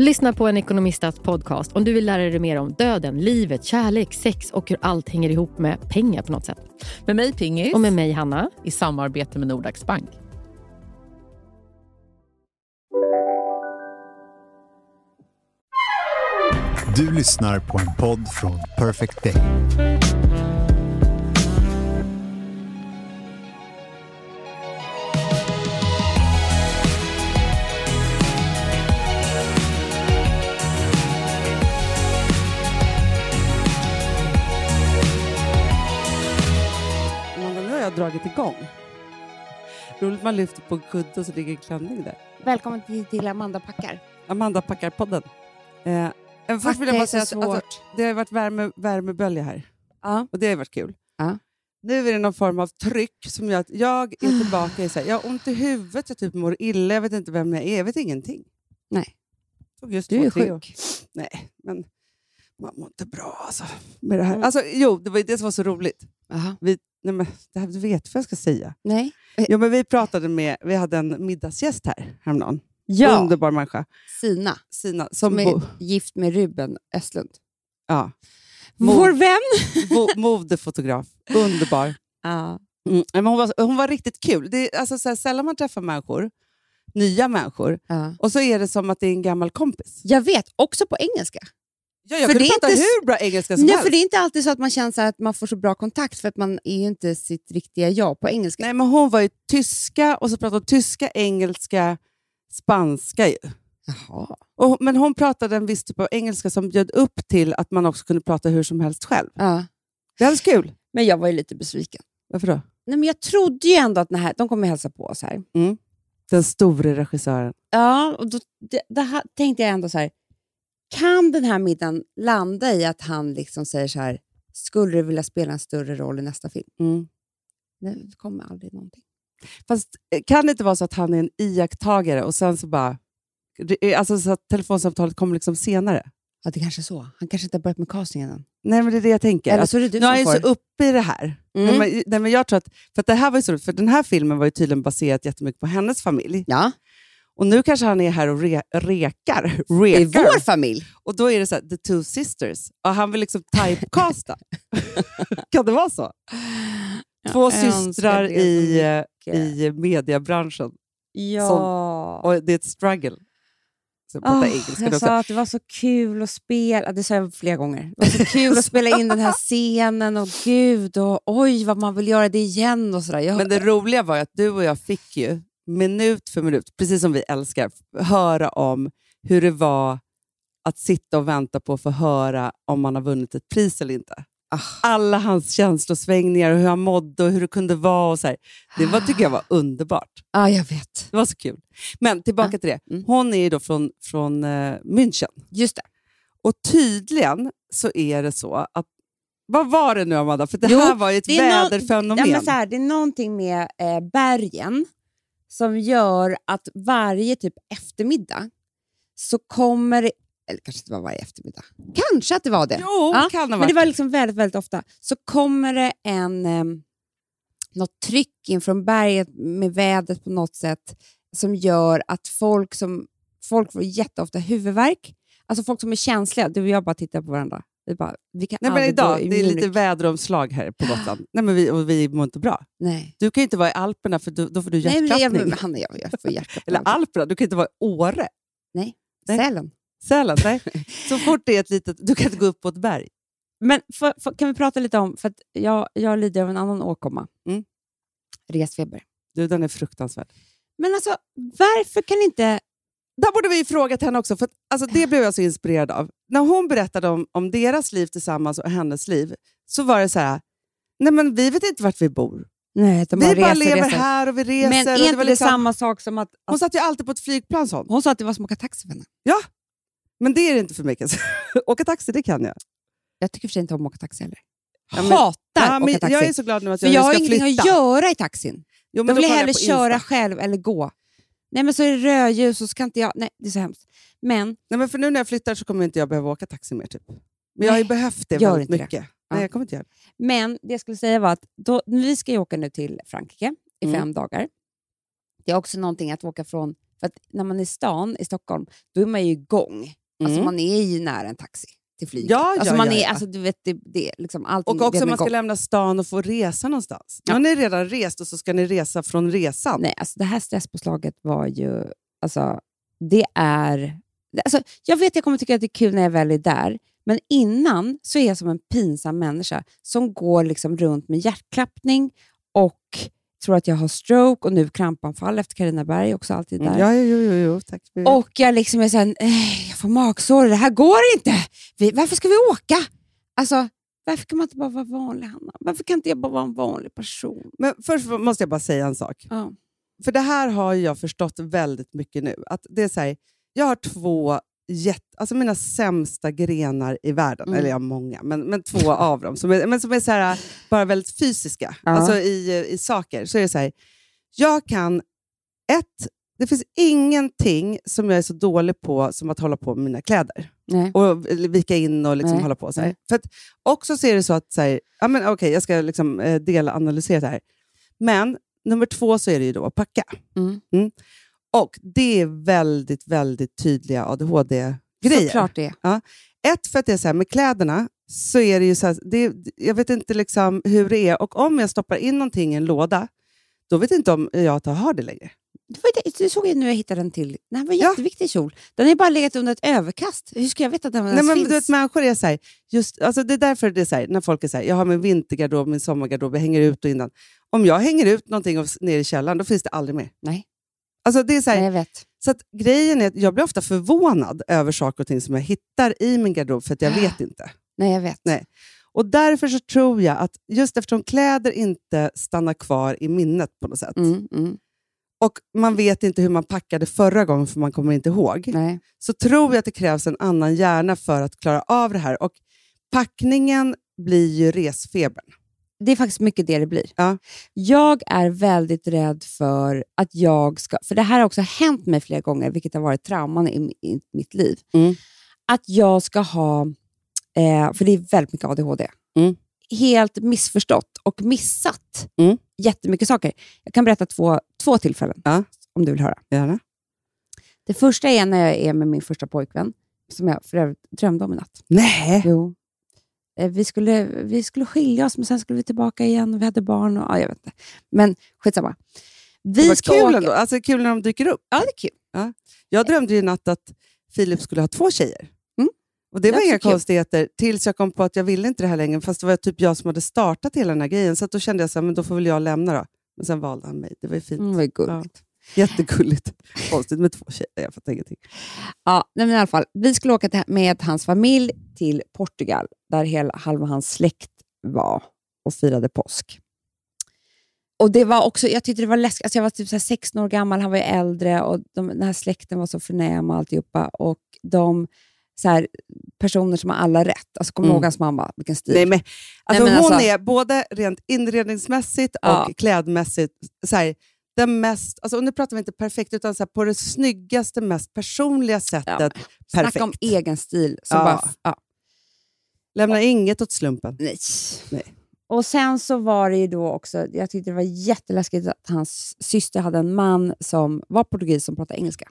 Lyssna på en ekonomistats podcast om du vill lära dig mer om döden, livet, kärlek, sex och hur allt hänger ihop med pengar på något sätt. Med mig Pingis. Och med mig Hanna. I samarbete med Nordax Bank. Du lyssnar på en podd från Perfect Day. Dragit igång. Roligt man lyfter på en kudde och så ligger en klänning där. Välkommen till, till Amanda packar. Amanda packar podden. Eh, men först vill jag bara säga att alltså, svårt. det har varit värme, värmebölja här Ja. och det har varit kul. Ja. Nu är det någon form av tryck som gör att jag är tillbaka i så här, jag har ont i huvudet, jag typ mår illa, jag vet inte vem jag är, jag vet ingenting. Nej. Tog just Du är sjuk. Nej, men man mår inte bra alltså, med det här. Mm. Alltså, jo, det var det som var så roligt. Aha. Vi, nej, men, det här, du vet vad jag ska säga. Nej. Jo, men vi pratade med, vi hade en middagsgäst här häromdagen. Ja, Underbar människa. Sina, Sina, som som bo, är gift med Ruben Östlund. ja, Vår vän! modefotograf. Underbar. Ja. Mm. Men hon, var, hon var riktigt kul. Det är alltså, så här, sällan man träffar människor, nya människor, Ja. och så är det som att det är en gammal kompis. Jag vet, också på engelska. Ja, jag För kunde prata inte hur bra engelska som Nej, helst. för det är inte alltid så att man känner att man får så bra kontakt för att man är ju inte sitt riktiga jag på engelska. Nej, men hon var ju tyska, och så pratade hon tyska, engelska, spanska. Ju. Jaha. Och, men hon pratade en viss typ av engelska som bjöd upp till att man också kunde prata hur som helst själv. Ja. Det alldeles kul. Men jag var ju lite besviken. Varför då? Nej, men jag trodde ju ändå att här, de kommer hälsa på oss här. Den store regissören. Ja, och då det, det här, tänkte jag ändå så här. Kan den här middagen landa i att han liksom säger så här, skulle du vilja spela en större roll i nästa film? Mm. Det kommer aldrig någonting. Fast eh, kan det inte vara så att han är en iakttagare och sen så bara... är- Alltså så att telefonsamtalet kommer liksom senare? Ja, det kanske är så. Han kanske inte har börjat med castingen än. Nej, men det är det jag tänker. Eller så är det du nu är som jag ju får. så uppe i det här. Mm. Nej, men, jag tror att, för att det här var ju så för den här filmen var ju tydligen baserad jättemycket på hennes familj. Ja, Och nu kanske han är här och re, rekar. i rekar. vår familj. Och då är det så här, the two sisters. Och han vill liksom typecasta. kan det vara så? Två systrar i, i mediebranschen. Ja. Och det är ett struggle. Så engelska jag sa att det var så kul att spela, det sa jag flera gånger. Det var så kul att spela in den här scenen och gud och oj vad man vill göra det igen och sådär. Jag, Men det roliga var att du och jag fick ju minut för minut, precis som vi älskar, höra om hur det var att sitta och vänta på att få höra om man har vunnit ett pris eller inte. Ah. Alla hans känslosvängningar och hur han mådde och hur det kunde vara. Och så här. Det var, tycker jag var underbart. Ja, jag vet. Det var så kul. Men tillbaka Ja. till det. Mm. Hon är ju då från, från eh, München. Just det. Och tydligen så är det så att... Vad var det nu, Amanda? För det Jo, här var ju ett väderfenomen. Ja, men så här, det är någonting med eh, bergen som gör att varje typ eftermiddag så kommer eller kanske inte var varje eftermiddag, kanske att det var det. Jo, Ja, kan det Men det var liksom väldigt, väldigt ofta. Så kommer det en, eh, något tryck in från berget med vädret på något sätt som gör att folk som folk får jätteofta huvudvärk. Alltså folk som är känsliga. Du och jag bara tittar på varandra. Vi, bara, vi kan Nej, men idag, det är lite väderomslag här på Gotland. Nej, men vi, och vi mår inte bra. Nej. Du kan ju inte vara i Alperna för då, då får du Nej, men hjärtklappning. jag, Hanna, jag, jag får hjärtklappning. Eller Alperna, du kan inte vara i Åre. Nej. Sälen. Sälen, nej. Så fort det är ett litet... Du kan inte gå upp på ett berg. Men för, för, kan vi prata lite om, för jag, jag lider av en annan åkomma. Mm. Resfeber. Du, den är fruktansvärd. Men alltså, varför kan inte... Där borde vi frågat henne också, för att, alltså, det blev jag så inspirerad av. När hon berättade om, om deras liv tillsammans och hennes liv, så var det så här, nej men vi vet inte vart vi bor. Nej, Vi bara reser, lever reser. här och vi reser. Men är det inte det liksom, samma sak som att... Hon satt ju alltid på ett flygplan sånt. Hon sa att det var som att åka taxi för henne. Men det är det inte för mig. jag säga. Åka taxi, det kan jag. Jag tycker för sig inte om att åka taxi heller. Ja, men- Hatar Ja, att men åka taxi. jag är så glad nu att för jag, jag har ska ingenting flytta. att göra i taxin. Jo, men vill jag kollar hellre köra själv eller gå. Nej, men så är det rödljus och så kan inte jag... Nej, det är så hemskt. Men Nej, men för nu när jag flyttar så kommer inte jag behöva åka taxi mer. Typ. Men jag har ju behövt det väldigt det. mycket. Ja. Nej, jag kommer inte göra det. Men det jag skulle säga var att då, vi ska ju åka nu till Frankrike i Mm. fem dagar. Det är också någonting att åka från... För att när man är i stan i Stockholm, då är man ju igång. Alltså Mm. man är ju nära en taxi till flyget. Ja, ja, alltså man ja, är, ja. Alltså, du vet, det, det, är liksom allting Och också om man ska lämna stan och få resa någonstans. Ja. har ni redan rest och så ska ni resa från resan. Nej, alltså det här stresspåslaget var ju... Alltså, det är... Alltså, jag vet att jag kommer tycka att det är kul när jag väl är där, men innan så är jag som en pinsam människa som går liksom runt med hjärtklappning och tror att jag har stroke och nu krampanfall efter Carina Berg också alltid där. Mm. Ja, jo, jo, jo, tack. Och jag liksom är såhär, jag får magsår, det här går inte. Vi, varför ska vi åka? Alltså, varför kan man inte bara vara vanlig, Hanna? Varför kan inte jag bara vara en vanlig person? Men först måste jag bara säga en sak. Ja. För det här har jag förstått väldigt mycket nu. Att det är så här, jag har två jätte, alltså mina sämsta grenar i världen, Mm. eller jag har många, men, men två av dem, som är, men som är så här, bara väldigt fysiska, Ja. alltså i, i saker. Så är det så här, jag kan, ett, det finns ingenting som jag är så dålig på som att hålla på med mina kläder. Nej. Och vika in och liksom Nej, hålla på. Så här. För att också så är det så att, så här, ja, men, okej, jag ska liksom, eh, delanalysera det här. Men nummer två så är det ju då att packa. Mm. Och det är väldigt, väldigt tydliga ADHD-grejer. Såklart det. Ett, för att det är så här, med kläderna så är det ju så här, det, jag vet inte liksom hur det är. Och om jag stoppar in någonting i en låda, då vet jag inte om jag tar har det längre. Det var det, du såg ju nu jag hittade den till. Den var en Ja. jätteviktig kjol. Den har ju bara legat under ett överkast. Hur ska jag veta att den Nej, men, finns? du vet, människor är så här, just, alltså det är därför det är så här, när folk är så här, jag har min vintergarderob, min sommargarderob, jag hänger ut och innan. Om jag hänger ut någonting och ner i källaren, då finns det aldrig mer. Nej. Alltså det är så här, jag vet. Så att grejen är att jag blir ofta förvånad över saker och ting som jag hittar i min garderob, för att jag vet inte. Nej, jag vet. Nej. Och därför så tror jag att just eftersom kläder inte stannar kvar i minnet på något sätt, Mm, mm, och man vet inte hur man packade förra gången för man kommer inte ihåg, nej. så tror jag att det krävs en annan hjärna för att klara av det här. Och packningen blir ju resfebern. Det är faktiskt mycket det det blir. Ja. Jag är väldigt rädd för att jag ska... För det här har också hänt mig flera gånger, vilket har varit trauman i, i mitt liv. Mm. Att jag ska ha... Eh, för det är väldigt mycket ADHD. Mm. Helt missförstått och missat Mm. jättemycket saker. Jag kan berätta två, två tillfällen, Ja. om du vill höra. Gärna. Det första är när jag är med min första pojkvän, som jag för övrigt drömde om i natt. Nej! Jo. Eh, Vi skulle, vi skulle skilja oss, men sen skulle vi tillbaka igen och vi hade barn. Och, ja, jag vet inte. Men skitsamma. Vi Det var kul åka... ändå. Alltså kul när de dyker upp. Ja, det är kul. Jag drömde i natt att Filip skulle ha två tjejer. Mm. Och Det Det var är inga kul. konstigheter tills jag kom på att jag ville inte det här längre. Fast det var typ jag som hade startat hela den här grejen. Så att då kände jag men då får väl jag lämna då. Men sen valde han mig. Det var ju fint. Mm, vad gulligt. Jättegulligt. Konstigt med två tjejer. Jag fattar ingenting. Ja, nej, men i alla fall, vi skulle åka med hans familj till Portugal, där hela, halva hans släkt var och firade påsk. Och det var också, Jag tyckte det var läskigt. Alltså jag var typ så här 16 år gammal, han var ju äldre och de, den här släkten var så förnäma och alltihopa. Och de så här, personer som har alla rätt. Alltså, kommer Mm. ihåg hans mamma? Vilken stil. Nej, men, alltså, men hon alltså- är både rent inredningsmässigt Ja. och klädmässigt så här, den mest, alltså, och nu pratar vi inte perfekt, utan så här, på det snyggaste, mest personliga sättet. Ja, perfekt. Snacka om egen stil. Så Ja. bara, ja. Lämna inget åt slumpen. Nej. Nej. Och sen så var det ju då också, jag tyckte det var jätteläskigt att hans syster hade en man som var portugis som pratade engelska.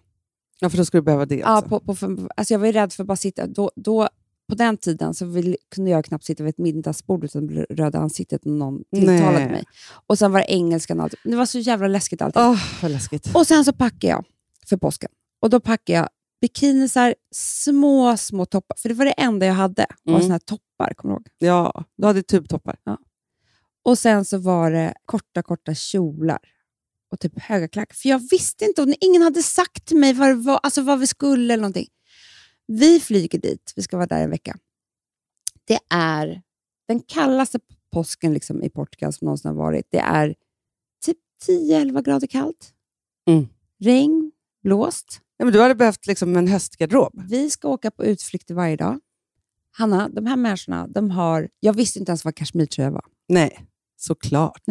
Ja, för då skulle du behöva det Ja, också. på, på, alltså jag var ju rädd för att bara sitta... Då, då, på den tiden så vill, kunde jag knappt sitta vid ett middagsbord utan bli röd i ansiktet när någon tilltalade Nej. mig. Och sen var det engelskan och allt. Det var så jävla läskigt allting. Vad läskigt. Och sen så packade jag för påsken. Och då packade jag bikinisar, små, små toppar. För det var det enda jag hade. var Mm. såna här toppar, kommer du ihåg? Ja, du hade tubtoppar. Och sen så var det korta, korta kjolar och typ höga klackar. För jag visste inte, och ingen hade sagt till mig vad, det var, alltså vad vi skulle eller någonting. Vi flyger dit, vi ska vara där en vecka. Det är den kallaste påsken liksom i Portugal som någonsin har varit. Det är typ 10-11 grader kallt. Mm. Regn, blåst. Ja, men du hade behövt liksom en höstgarderob. Vi ska åka på utflykter varje dag. Hanna, de här människorna, de har... Jag visste inte ens vad kashmirtröja var. Nej, såklart.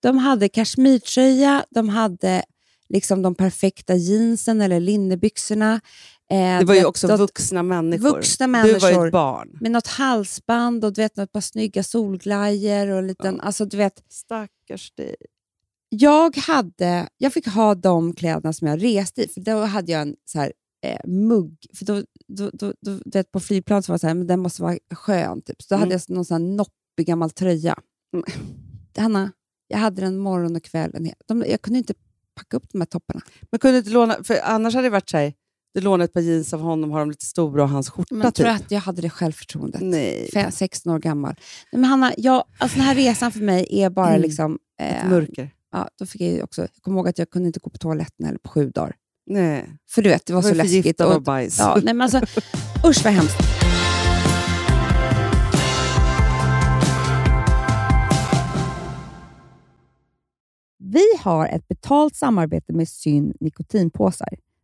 De hade kashmirtröja, de hade liksom de perfekta jeansen eller linnebyxorna. Eh, Det var ju också något- vuxna människor. vuxna Du var människor. ett barn. med något halsband och du vet, ett par snygga solglajjor och en liten, alltså du vet, Stackars dig. jag, hade, jag fick ha de kläderna som jag reste i, för då hade jag en så här, eh, mugg. För då, då, då, då, du vet, på flygplan så var det så här, men den måste vara skön. Typ. Så då hade Mm. jag någon sån här noppig gammal tröja. Mm. Hanna, jag hade den morgon och kväll. De, jag kunde inte packa upp de här topparna. Men kunde inte låna, för annars hade det varit så här, du lånar ett par jeans av honom, har dem lite stora och hans skjorta Men jag tror typ. att jag hade det självförtroendet. Nej, Fe- 16 år gammal. Nej, men Hanna, jag, alltså den här resan för mig är bara Mm. liksom... Eh, mörker. ja, då fick jag också, jag kommer ihåg att jag kunde inte gå på toaletten eller på sju dagar. Nej. För du vet, det var så ju läskigt. förgiftad Och, av bajs. ja, nej, men alltså, usch vad hemskt. Vi har ett betalt samarbete med Syn nikotinpåsar.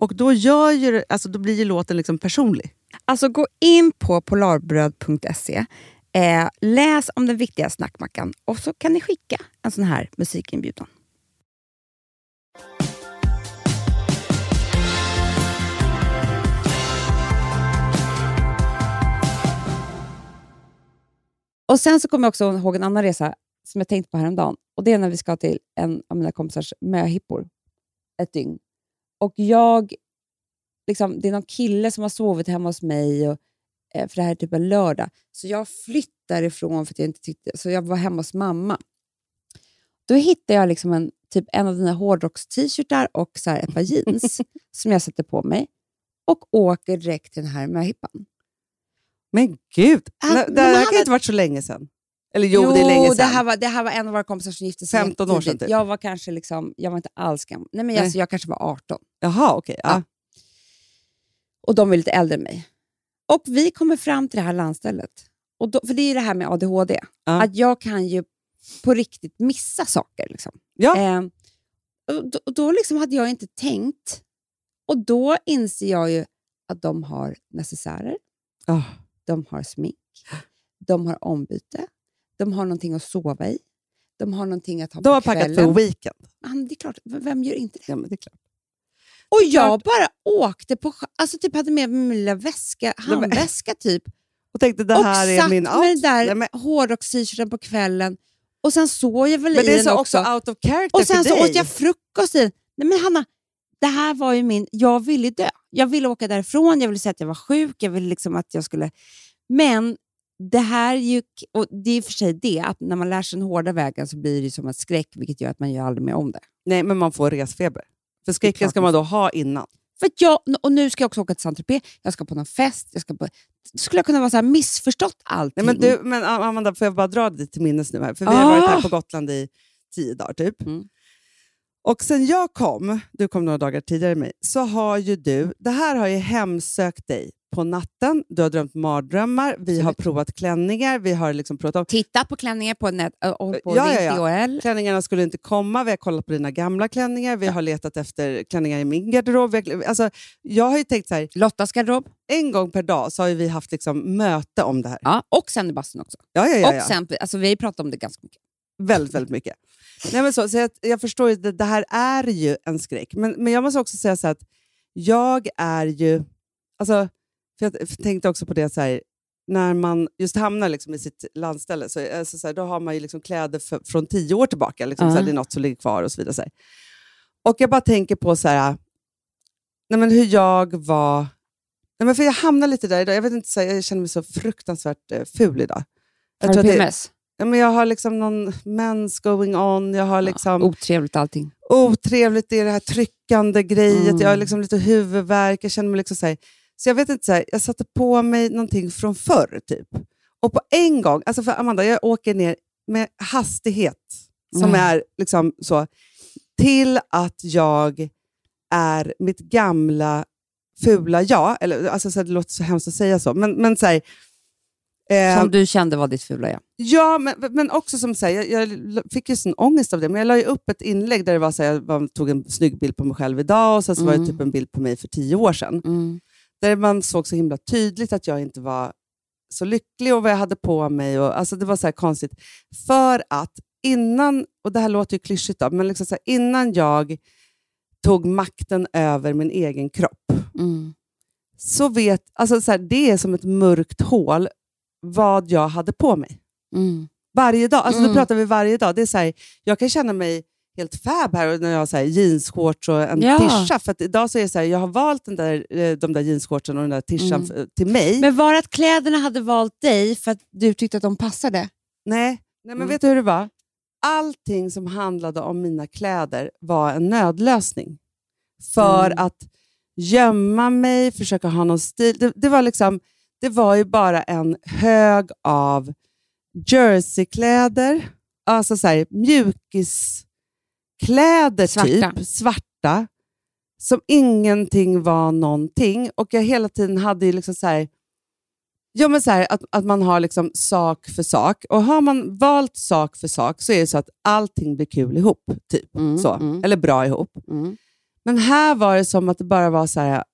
Och då, gör ju, alltså, då blir ju låten liksom personlig. Alltså gå in på polarbröd.se, eh, läs om den viktiga snackmackan och så kan ni skicka en sån här musikinbjudan. Och Sen så kommer jag också ihåg en annan resa som jag tänkte på häromdagen. Och Det är när vi ska till en av mina kompisars möhippor ett dygn. Och jag liksom, det är någon kille som har sovit hemma hos mig, och, eh, för det här är typ en lördag. Så jag flyttar ifrån för att jag inte tyckte... Så jag var hemma hos mamma. Då hittade jag liksom en, typ en av dina hårdrocks-t-shirtar och så här ett par jeans som jag sätter på mig och åker direkt till den här möhippan. Men gud! Ah, det, det här kan är- inte varit så länge sedan. Eller jo, det är länge sedan. Det här, var, det här var en av våra kompisar som gifte sig 15 år sedan, typ. Jag var kanske liksom, jag var inte alls gammal. Nej, men Nej. Alltså, jag kanske var 18. Jaha, okej. ja. Ja. Och de är lite äldre än mig. Och vi kommer fram till det här landstället. Och då, för det är ju det här med ADHD. Ja. Att jag kan ju på riktigt missa saker. Liksom. Ja. Eh, och då, och då liksom hade jag inte tänkt. Och då inser jag ju att de har necessärer, Ah. de har smink, de har ombyte, de har någonting att sova i, de har någonting att ha De på har packat för weekend. Men det är klart, vem gör inte det? Ja, men det är klart. Och jag bara åkte på... Alltså typ hade med mig min lilla väska, men- handväska typ. Och tänkte det och här är satt min med outfit. den där Nej, men, hårdrocks-t-shirten på kvällen. Och sen såg jag väl men i det är den så också. också out of character Och sen för så dig. åt jag frukost i den. Nej men Hanna, det här var ju min... Jag ville dö. Jag ville åka därifrån, jag ville säga att jag var sjuk, jag ville liksom att jag skulle... Men det här gick... Och det är i och för sig det, att när man lär sig den hårda vägen så blir det som ett skräck, vilket gör att man gör aldrig mer om det. Nej, men man får resfeber. För skräcken ska man då ha innan. För jag, och nu ska jag också åka till Saint-Tropez, jag ska på någon fest, jag ska på, skulle jag kunna vara så här missförstått allting? Nej, men, du, men Amanda, får jag bara dra dig till minnes nu? här? För vi har Ah. varit här på Gotland i tio dagar typ. Mm. Och sen jag kom, du kom några dagar tidigare än mig, så har ju du, det här har ju hemsökt dig på natten. Du har drömt mardrömmar, vi har provat klänningar, vi har liksom provat om. Tittat på klänningar på, äh, och på Ja, ja, ja. Klänningarna skulle inte komma, vi har kollat på dina gamla klänningar, vi har letat efter klänningar i min garderob. Har- Alltså, jag har ju tänkt så här, Lottas garderob. en gång per dag så har vi haft liksom möte om det här. Ja, och sen i bastun också. Ja, ja, ja, ja. Och sen, alltså, vi har pratat om det ganska mycket. Väldigt, väldigt mycket. Nej, men så, så jag, jag förstår ju, det, det här är ju en skräck. Men, men jag måste också säga så att jag är ju... Alltså, för jag tänkte också på det så här, när man just hamnar liksom i sitt landställe, så, alltså, så här, då har man ju liksom kläder för, från tio år tillbaka. Liksom, så här, Ja. det är något som ligger kvar och så vidare. Så här. Och jag bara tänker på så här, nej, men hur jag var... Nej, men för jag hamnar lite där idag. Jag, vet inte, så jag känner mig så fruktansvärt eh, ful idag. Jag Har du PMS? Ja, men jag har liksom någon mens going on, jag har liksom Otrevligt allting. otrevligt, det är det här tryckande grejet, Mm. jag har liksom lite huvudvärk, jag känner mig liksom så här, Så jag vet inte, så här, jag satte på mig någonting från förr typ. Och på en gång, alltså för Amanda, jag åker ner med hastighet som Mm. är liksom så, till att jag är mitt gamla fula jag. Eller, alltså, så här, det låter så hemskt att säga så, men, men så här, eh, Som du kände var ditt fula jag. Ja, men, men också som säger, jag, jag fick ju sån ångest av det, men jag la ju upp ett inlägg där det var så jag tog en snygg bild på mig själv idag och sen så var Mm. det typ en bild på mig för tio år sedan. Där man såg så himla tydligt att jag inte var så lycklig och vad jag hade på mig. Och, alltså det var så här konstigt. För att innan, och det här låter ju klyschigt, då, men liksom så här, innan jag tog makten över min egen kropp, Mm. så vet, alltså så här, det är som ett mörkt hål vad jag hade på mig. Mm. Varje dag. Alltså, Mm. Då pratar vi varje dag. Det är så här, jag kan känna mig helt fab här när jag har så här, jeansshorts och en Ja. tischa. För idag så är det så här, jag har valt den där, eh, de där jeansshortsen och den där tischan Mm. till mig. Men var det att kläderna hade valt dig för att du tyckte att de passade? Nej, Nej men Mm. vet du hur det var? Allting som handlade om mina kläder var en nödlösning. För Mm. att gömma mig, försöka ha någon stil. Det, det, var liksom, det var ju bara en hög av jerseykläder, alltså så här, mjukiskläder Svarta. typ, svarta, som ingenting var någonting. Och jag hela tiden hade ju liksom så här, Ja, men så här, att, att man har liksom sak för sak. Och har man valt sak för sak så är det så att allting blir kul ihop. typ Mm, så. mm. Eller bra ihop. Mm. Men här var det som att det bara var så här,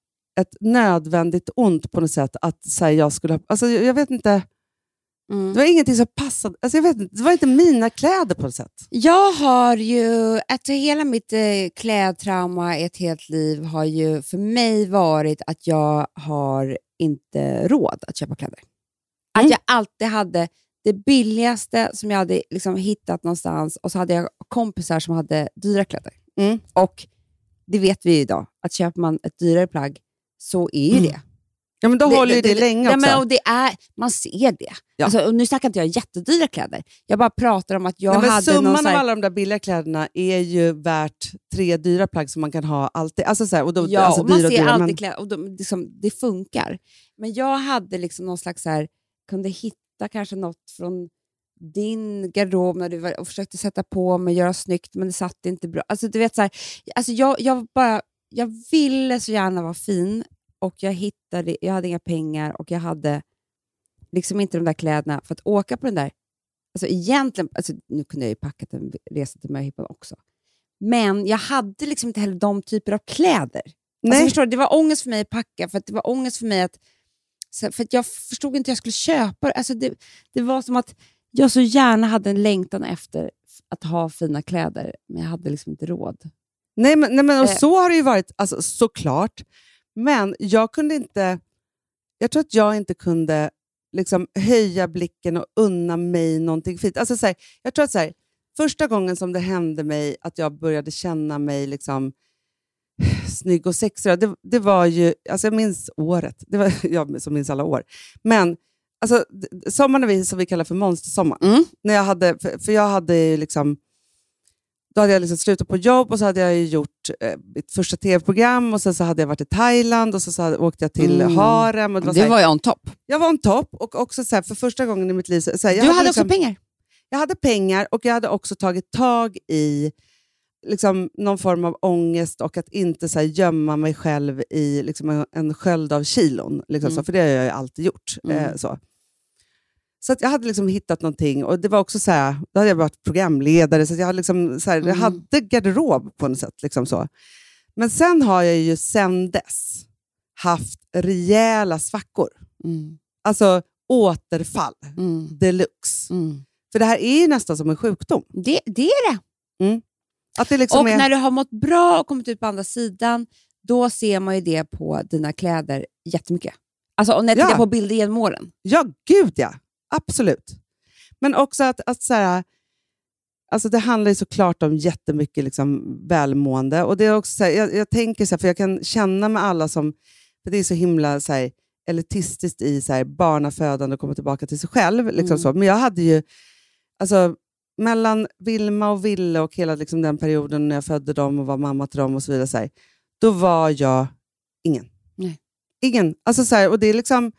ett nödvändigt ont på något sätt. Att så här, jag skulle alltså, jag vet inte, Mm. det var ingenting som passade. Alltså, jag vet inte, det var inte mina kläder på något sätt. Jag har ju, alltså hela mitt eh, klädtrauma ett helt liv har ju för mig varit att jag har inte råd att köpa kläder. Att Mm. jag alltid hade det billigaste som jag hade liksom hittat någonstans och så hade jag kompisar som hade dyra kläder. Mm. Och det vet vi ju idag, att köper man ett dyrare plagg så är ju Mm. det. Ja, men då håller ju det, länge nej, också. men, och det är, Man ser det. Ja. Alltså, och nu snackar inte jag jättedyra kläder. Jag bara pratar om att jag Nej, men hade någon summan så av alla de där billiga kläderna är ju värt tre dyra plagg som man kan ha alltid. Alltså, så här, och då, Ja, alltså, och man och ser dyra, alltid men- kläder och de, liksom, det funkar. Men jag hade liksom någon slags så här, kunde hitta kanske något från din garderob när du var, och försökte sätta på mig, göra snyggt, men det satt inte bra. Alltså, du vet, så här, alltså, jag, jag, bara, jag ville så gärna vara fin och jag hittade, jag hade inga pengar och jag hade liksom inte de där kläderna för att åka på den där... Alltså egentligen, alltså, nu kunde jag ju packat en resa till Möhippan också. Men jag hade liksom inte heller de typer av kläder. Alltså, Nej. förstår du? Det var ångest för mig att packa, för att det var ångest för mig att... För att jag förstod inte hur jag skulle köpa alltså det. Det var som att jag så gärna hade en längtan efter att ha fina kläder, men jag hade liksom inte råd. Nej, men, nej, men och Eh. så har det ju varit, alltså, såklart. Men jag kunde inte... Jag tror att jag inte kunde liksom höja blicken och unna mig någonting fint. Alltså, så här, jag tror att så här, första gången som det hände mig att jag började känna mig liksom snygg och sexig, det, det var ju... Alltså jag minns året. Det var jag som minns alla år. Men alltså, sommaren vi, som vi kallar för monstersommaren. Mm. När jag hade, för, för jag hade ju liksom... Då hade jag liksom slutat på jobb och så hade jag gjort eh, mitt första tv-program och sen så hade jag varit i Thailand och så, så hade, åkte jag till Mm. Harem. Och det var så här, Det var jag on top. jag var en topp och också så här, för första gången i mitt liv... Så, så här, Du hade liksom, också pengar. Jag hade pengar och jag hade också tagit tag i liksom, någon form av ångest och att inte så här, gömma mig själv i liksom, en, en sköld av kilon. Liksom, Mm. så, för det har jag ju alltid gjort. Mm. Eh, så så att jag hade liksom hittat någonting och det var också så här, då hade jag varit programledare så jag, hade liksom, så här, jag Mm. hade garderob på något sätt. Liksom så. Men sen har jag ju sen dess haft rejäla svackor. Mm. Alltså återfall Mm. deluxe. Mm. För det här är ju nästan som en sjukdom. Det, det är det. Att det liksom och är... när du har mått bra och kommit ut på andra sidan, då ser man ju det på dina kläder jättemycket. Alltså, och när jag Ja. tittar på bilder genom åren. Ja, gud ja. Absolut. Men också att, att så här, alltså det handlar ju såklart om jättemycket liksom välmående. Och det är också så här, jag, jag tänker så här, för jag kan känna med alla som... För det är så himla så här, elitistiskt i så här, barnafödande och komma tillbaka till sig själv. Liksom Mm. så. Men jag hade ju... Alltså, mellan Vilma och Ville och hela liksom, den perioden när jag födde dem och var mamma till dem och så vidare, så här, då var jag ingen. Nej. Ingen. Alltså, så och det är liksom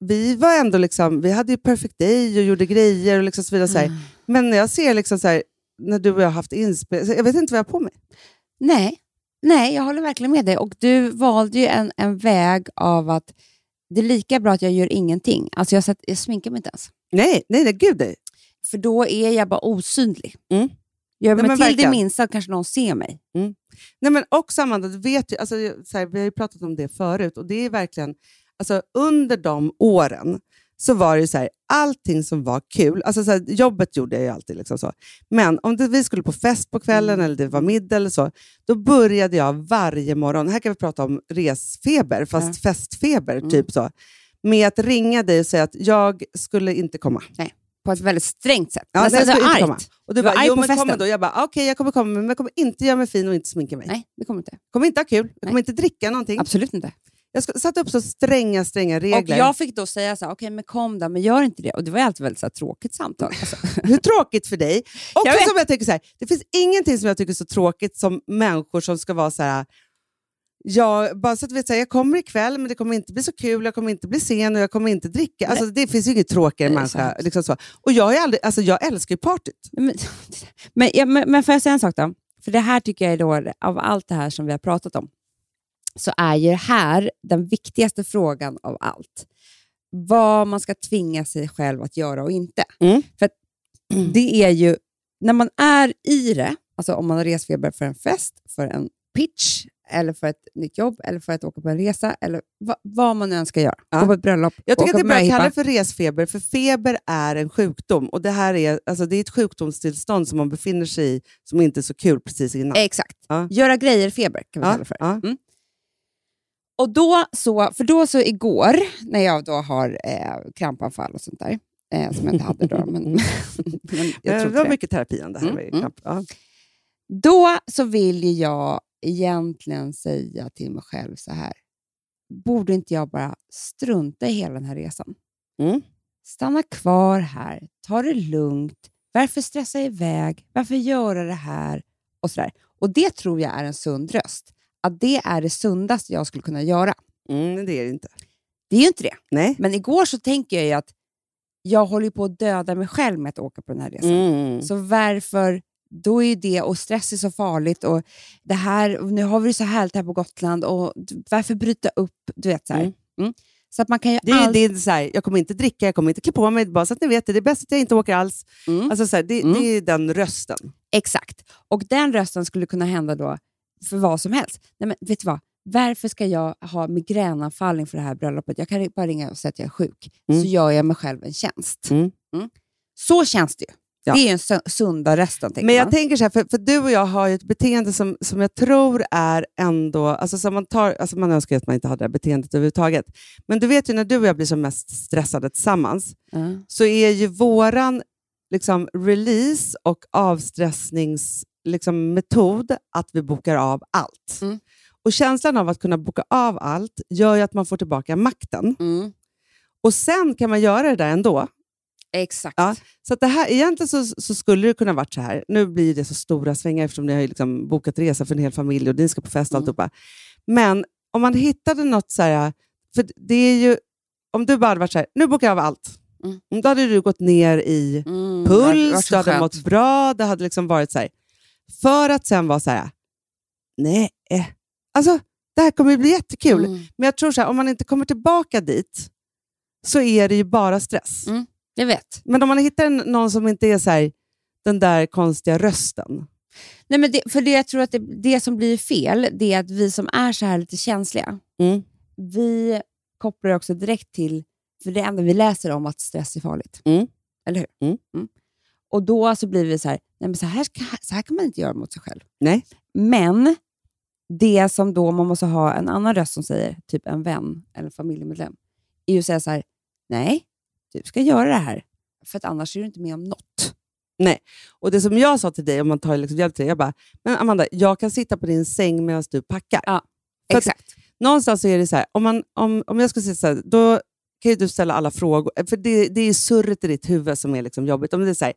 vi var ändå liksom, vi hade ju perfect day och gjorde grejer och liksom så vidare. Så här. Men när jag ser liksom så här, när du och jag har haft inspel, så jag vet inte vad jag har på mig. Nej, nej, jag håller verkligen med dig. Och du valde ju en, en väg av att det är lika bra att jag gör ingenting. Alltså jag, sätt, jag sminkar mig inte ens. Nej, nej, nej gud nej. För då är jag bara osynlig. Mm. Gör Nej, mig men till det minsta kanske någon ser mig. nej men också Amanda, du vet ju, alltså, jag- så här, vi har ju pratat om det förut och det är verkligen, alltså under de åren så var det så här, allting som var kul, alltså så här, jobbet gjorde jag ju alltid. Liksom så. Men om det, vi skulle på fest på kvällen Mm. eller det var middag eller så, då började jag varje morgon, här kan vi prata om resfeber, fast festfeber, Mm. typ så, med att ringa dig och säga att jag skulle inte komma. På ett väldigt strängt sätt. Ja, Nästan nej, jag så skulle inte argt. komma. Och du Du bara, jo men kom festen. då. Jag bara, okej jag kommer komma, men jag kommer inte göra mig fin och inte sminka mig. Nej, det kommer inte. kommer inte ha kul, jag Nej. kommer inte dricka någonting. Absolut inte. Jag satte upp så stränga, stränga regler. Och jag fick då säga så här, okej men kom då, men gör inte det. Och det var ju alltid väldigt så här, tråkigt samtal. Alltså. Hur tråkigt för dig. Och Jag vet. som jag tycker så här, det finns ingenting som jag tycker är så tråkigt som människor som ska vara så här. Ja, bara så att du vet, så här, jag kommer ikväll, men det kommer inte bli så kul, jag kommer inte bli sen och jag kommer inte dricka. Alltså, det finns ju inget tråkigare Nej, människa. Liksom så. Och jag, är aldrig, alltså, jag älskar ju partyt. Men, men, men, men får jag säga en sak då? För det här tycker jag är då, av allt det här som vi har pratat om, så är ju det här den viktigaste frågan av allt. Vad man ska tvinga sig själv att göra och inte. Mm. För det är ju, när man är i det, alltså om man har resfeber för en fest, för en pitch, eller för ett nytt jobb, eller för att åka på en resa, eller va, vad man nu ön ska göra. Ja. Gå på ett bröllop, Jag tycker att det är bra att kalla det för resfeber, för feber är en sjukdom. Och det här är, alltså, det är ett sjukdomstillstånd som man befinner sig i som inte är så kul precis innan. Exakt. Ja. Göra grejer-feber kan vi kalla Ja, det för. ja. Mm. Och då så, för då så igår, när jag då har eh, krampanfall och sånt där, eh, som jag inte hade då, men, men jag tror det var det. mycket terapi om det här. Mm, med mm. kramp. Ja. Då så vill jag egentligen säga till mig själv så här, borde inte jag bara strunta i hela den här resan? Mm. Stanna kvar här, ta det lugnt, varför stressa iväg, varför göra det här? Och, så där. och det tror jag är en sund röst. Att det är det sundaste jag skulle kunna göra. Mm, det är det inte. Det är ju inte det. Nej. Men igår så tänker jag ju att jag håller på att döda mig själv med att åka på den här resan. Mm. Så varför, då är ju det, och stress är så farligt och det här, nu har vi det så härligt här på Gotland och varför bryta upp, du vet så här. Mm. Mm. Så att man kan ju Det är, allt... det är så här, jag kommer inte dricka, jag kommer inte klä på mig, bara så att ni vet det. Det är bäst att jag inte åker alls. Mm. Alltså, så här, det, Mm. det är den rösten. Exakt. Och den rösten skulle kunna hända då för vad som helst. Nej, men vet du vad? Varför ska jag ha migränanfall inför det här bröllopet? Jag kan bara ringa och säga att jag är sjuk, Mm. så gör jag mig själv en tjänst. Mm. Så känns det ju. Ja. Det är ju sunda tänker Men jag man. tänker så här, för, för du och jag har ju ett beteende som, som jag tror är ändå... Alltså som man, tar, alltså man önskar att man inte hade det här beteendet överhuvudtaget. Men du vet ju när du och jag blir som mest stressade tillsammans, så är ju våran liksom, release och avstressningsmetod liksom, metod att vi bokar av allt. Mm. Och känslan av att kunna boka av allt gör ju att man får tillbaka makten. Mm. Och sen kan man göra det där ändå. Exakt. Ja. Så det här, egentligen så, så skulle det kunna varit så här. Nu blir det så stora svängar eftersom ni har liksom bokat resa för en hel familj och ni ska på fest och Mm. alltihopa. Men om man hittade något så här, för det är ju, om du bara hade varit så här, nu bokar jag av allt. Mm. Då hade du gått ner i Mm, puls, du hade skönt. mått bra, det hade liksom varit så här. För att sen vara så här, nej, eh, alltså det här kommer bli jättekul. Mm. Men jag tror så här, om man inte kommer tillbaka dit så är det ju bara stress. Mm. Jag vet. Men om man hittar någon som inte är så här, den där konstiga rösten. Nej, men det, för det jag tror att det, det som blir fel, det är att vi som är så här lite känsliga, Mm. vi kopplar också direkt till, för det enda vi läser om att stress är farligt. Mm. Eller hur? Mm. Och då så blir vi så här, nej men så här, ska, så här kan man inte göra mot sig själv. Nej. Men det som då man måste ha en annan röst som säger, typ en vän eller familjemedlem, är ju att säga så här, nej, du ska göra det här, för att annars är du inte med om något. Och det som jag sa till dig, om man tar liksom hjälp till dig, jag bara, men Amanda, jag kan sitta på din säng medan du packar. Ja, För att Exakt. Någonstans är det så här, om, man, om, om jag ska säga så här, då kan ju du ställa alla frågor, för det, det är surret i ditt huvud som är liksom jobbigt. Om det är så här,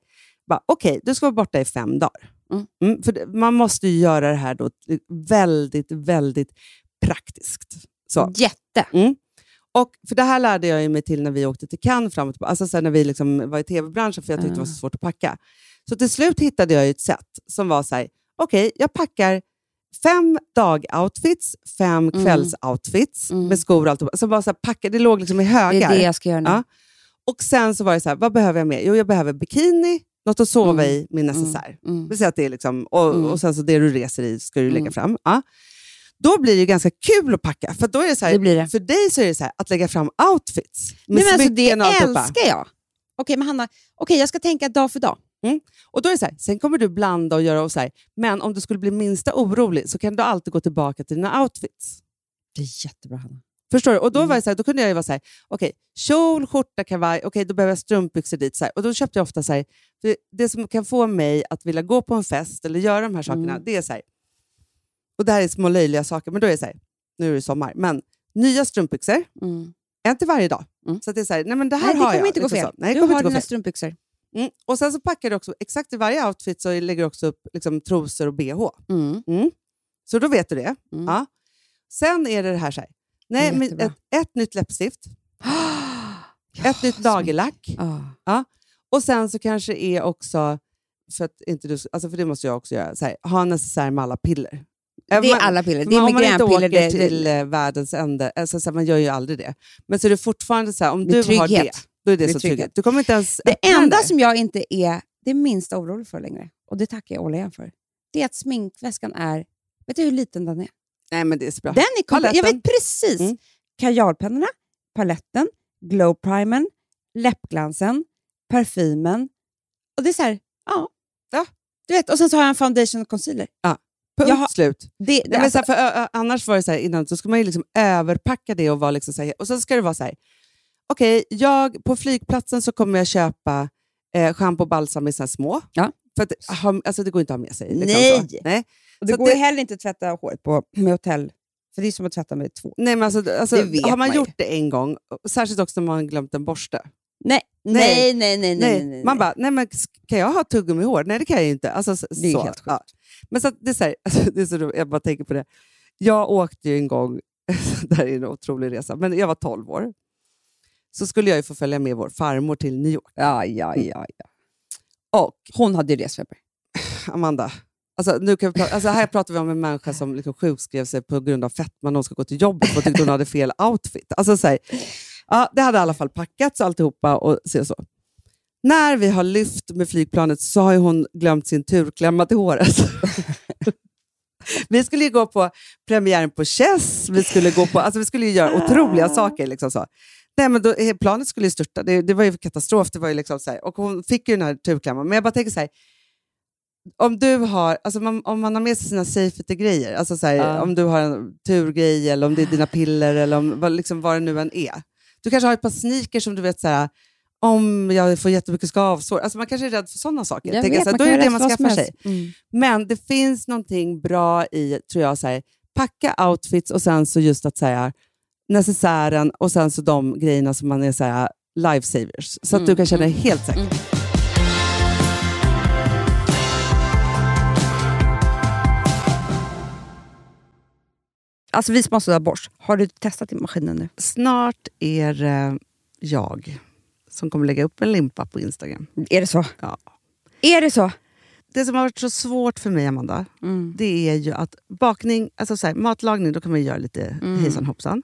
okej, du ska vara borta i fem dagar. Mm. för det, man måste ju göra det här då väldigt, väldigt praktiskt. Så. Jätte. Och för Det här lärde jag mig till när vi åkte till Cannes fram och tillbaka, alltså sen när vi liksom var i tv-branschen, för jag tyckte det var så svårt att packa. Så till slut hittade jag ett sätt som var så här, okej, jag packar fem dag-outfits, fem Mm. kvälls-outfits Mm. med skor och allt. Så bara så packa, det låg liksom i Det högar. är det jag ska göra nu. Ja. Och sen så var det så här, vad behöver jag mer? Jo, jag behöver bikini, något att sova Mm. i, min necessär. Mm. Vi säger att det är liksom, och, Mm. och sen så det du reser i ska du lägga Mm. fram. Ja. Då blir det ju ganska kul att packa. För då är det så här, Det det. För dig så är det så här, att lägga fram outfits. Med Nej, men alltså, det älskar jag. Okej, men Hanna, okej, jag ska tänka dag för dag. Och då är så här, sen kommer du blanda och göra och så här. Men om du skulle bli minsta orolig så kan du alltid gå tillbaka till dina outfits. Det är jättebra, Hanna. Förstår du? Och då, Mm. var det så här, då kunde jag vara så här, okej, kjol, skjorta, kavaj, okej, då behöver jag strumpbyxor dit. Så här. Och då köpte jag ofta så här, det som kan få mig att vilja gå på en fest eller göra de här sakerna, Mm. det är så här, och det här är små löjliga saker, men då är det så nu är det sommar, men nya strumpbyxor, Mm. en till varje dag. Mm. Så det är så nej men det här Nej, det har kommer jag. inte gå liksom fel. så. Nej, det du kommer har inte gå dina fel. strumpbyxor. Mm. Och sen så packar du också, exakt i varje outfit så lägger du också upp liksom, trosor och bh. Mm. Mm. Så då vet du det. Mm. Ja. Sen är det det här, så här. Nej, men ett, ett nytt läppstift, ett nytt nagellack Ja. och sen så kanske är också, för, att inte du, alltså för det måste jag också göra, här, ha en necessär med alla piller. Det är alla piller. Det är migränpiller. Det, till det, eh, världens ände, alltså, så här, man gör ju aldrig det. Men så är det fortfarande så här, om Det är du har det, trygghet. Då är det, Det så trygghet. Du kommer inte ens det enda där. som jag inte är det minsta orolig för längre, och det tackar jag återigen för, det är att sminkväskan är... Vet du hur liten den är? Nej, men det är så bra. Den är komplett. Jag vet precis. Mm. Kajalpennorna, paletten, glow primern, läppglansen, parfymen. Och det är så här, ja. Ja. Du vet, och sen så har jag en foundation och concealer. Punkt jag har- slut. Det, det, Nej, men alltså, för, annars var det så här, innan så ska man ju liksom överpacka det och vara liksom så här, och sen ska det vara så här. Okej, jag på flygplatsen så kommer jag köpa eh, schampo och balsam i så här små. Ja. För att, alltså det går inte att ha med sig. Liksom Nej. Så. Nej. och det så går det- heller inte att tvätta håret på med hotell, för det är som att tvätta med två. Nej, men alltså, alltså, har man man gjort det en gång, särskilt också när man har glömt en borste. Nej, Nej. nej, nej, nej. nej, nej. Man bara, nej men kan jag ha tuggummi i hår? Nej det kan jag ju inte. Alltså, så, Det är så. helt sjukt. Ja. Men så det är så här, alltså, det är så jag bara tänker på det. Jag åkte ju en gång, det här är en otrolig resa, men jag var 12 år. Så skulle jag ju få följa med vår farmor till New York. Ja, ja, ja, ja. Och Hon hade ju resfeber. Amanda, alltså, nu kan vi prata, alltså, här pratar vi om en människa som liksom sjukskrev sig på grund av fetma när hon ska gå till jobbet och tyckte hon hade fel outfit. Alltså, så här, ja, det hade i alla fall packats alltihopa och så, och så. När vi har lyft med flygplanet så har ju hon glömt sin turklämma till håret. vi skulle ju gå på premiären på Chess, vi skulle, gå på, alltså vi skulle göra otroliga saker. Liksom så. Nej, men då, eh, planet skulle ju störta, det, det var ju katastrof. Det var ju liksom så här, och hon fick ju den här turklämman, men jag bara tänker så här, om du har, alltså man, om man har med sig sina safety-grejer, alltså så här, Ja. om du har en turgrej eller om det är dina piller eller om, vad, liksom, vad det nu än är. Du kanske har ett par sneakers som du vet så här, om jag får jättemycket skavsår. Alltså man kanske är rädd för sådana saker. Jag vet, så här, då är det det man skaffar sig. Mm. Men det finns någonting bra i, tror jag, så här, packa outfits och sen så just att säga necessären och sen så de grejerna som man är så här, lifesavers. Så att Mm, du kan känna dig helt säker. Mm. Alltså vi som har sådär borst, har du testat i maskinen nu? Snart är det jag som kommer lägga upp en limpa på Instagram. Är det så? Ja. Är det så? Det som har varit så svårt för mig, Amanda, Mm. det är ju att bakning, alltså så här, matlagning, då kan man ju göra lite Mm. hejsan hoppsan.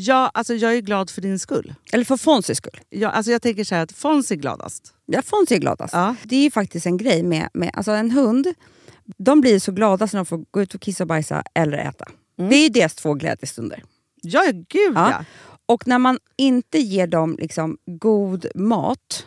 Ja, alltså jag är glad för din skull. Eller för Fonzys skull. Jag, alltså jag tänker så här att Fons är gladast. Ja, Fonzie är gladast. Ja. Det är faktiskt en grej med, med alltså en hund. De blir så glada när de får gå ut och kissa och bajsa eller äta. Det är ju deras två glädjestunder. Ja, ja, gud Ja. ja. Och när man inte ger dem liksom god mat,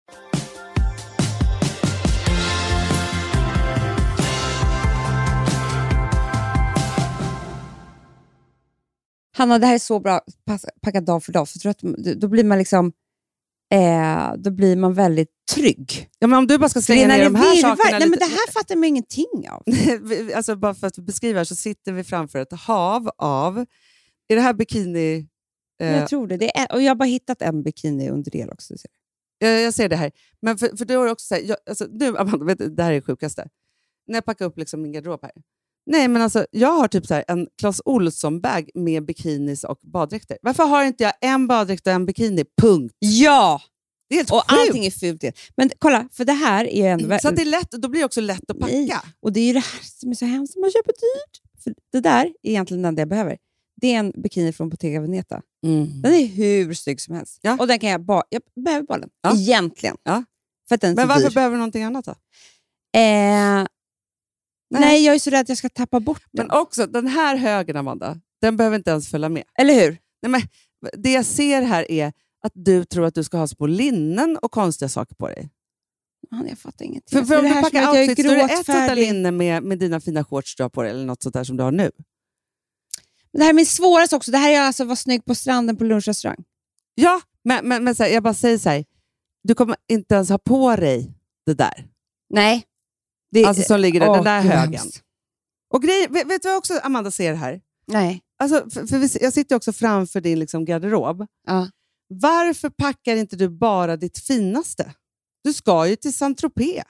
Hanna, det här är så bra packat dag för dag. För att, då blir man liksom eh, då blir man väldigt trygg. Ja, men om du bara ska slänga ner de här virvar- sakerna Nej, men det här fattar man ingenting av. Alltså bara för att beskriva så sitter vi framför ett hav av... Är det här bikini... Eh, Jag tror det. det är, och jag har bara hittat en bikini under det också. ser jag, jag ser det här. Men för, för du har också så här, jag, alltså, nu, Amanda, vet du, det här är det sjukaste. När jag packar upp liksom min garderob här. Nej, men alltså, jag har typ så här en Clas Ohlson-bag med bikinis och baddräkter. Varför har inte jag en baddräkt och en bikini? Punkt. Ja! Det är helt Och sjukt. allting är fult. Men kolla, för det här är ju ändå... Så det är lätt, då blir det också lätt att packa. Nej. Och det är ju det här som är så hemskt, man köper dyrt. För det där är egentligen enda jag behöver. Det är en bikini från Bottega Veneta. Mm. Den är hur snygg som helst. Ja. Och den kan jag bara... Jag behöver bara den. Ja. Egentligen. Ja. För den Men varför dyr. behöver du någonting annat då? Eh, nej. jag är så rädd att jag ska tappa bort den. Men också, den här högen, Amanda, den behöver inte ens följa med. Eller hur? Nej, men, det jag ser här är att du tror att du ska ha små linnen och konstiga saker på dig. Fan, jag fattar ingenting. För, för Det om du packar outfits, då är det ett gråtfärdig. linne med, med dina fina shorts du har på dig, eller något sånt där som du har nu. Men det här är min svåraste också. Det här är alltså att vara snygg på stranden på lunchrestaurang. Ja, men, men, men här, jag bara säger så här, du kommer inte ens ha på dig det där. Nej. Det, Alltså som ligger där, Åh, den där högen. hemskt. Och grej, vet, vet du vad också Amanda ser här? Nej. Alltså, för, för jag sitter också framför din liksom, garderob. Ja. Varför packar inte du bara ditt finaste? Du ska ju till Saint-Tropez.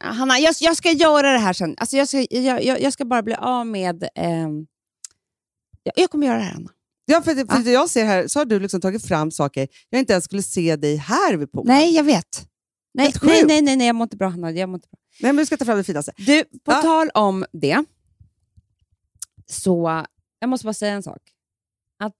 Hanna, jag, jag ska göra det här sen. Alltså jag, ska, jag, jag, ska bara bli av med... ehm, jag, kommer göra det här, Hanna. Ja, för, för jag ser här, så har du liksom tagit fram saker jag inte ens skulle se dig här vid poolen. Nej, jag vet. Nej, nej, nej, nej, nej, jag mår inte bra, Hanna. Jag mår inte bra. Nej, men du ska ta fram det finaste. Du, på Ja. tal om det, så jag måste bara säga en sak. Att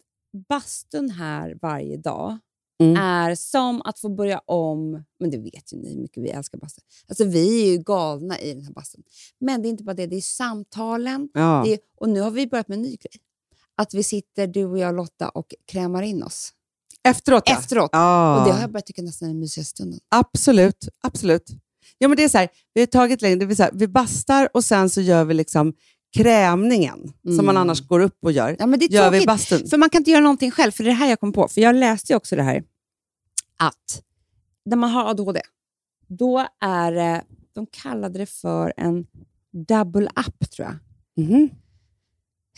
bastun här varje dag Mm. är som att få börja om. Men det vet ju ni hur mycket vi älskar bastun. Alltså, vi är ju galna i den här bastun. Men det är inte bara det, det är samtalen. Ja. Det är, och nu har vi börjat med en ny grej. Att vi sitter, du och jag Lotta, och krämar in oss. Efteråt, ja. Efteråt. Ja. Och det har jag börjat tycka nästan är den mysigaste stunden. Absolut, absolut. Ja, men det är så här, vi har tagit längre, det vill säga, vi bastar och sen så gör vi liksom krämningen, som man Mm. annars går upp och gör, Ja, men det är gör vi bastun. För man kan inte göra någonting själv, för det är det här jag kom på. För jag läste ju också det här, att när man har ADHD, då är det, de kallade det för en double up, tror jag. Mhm.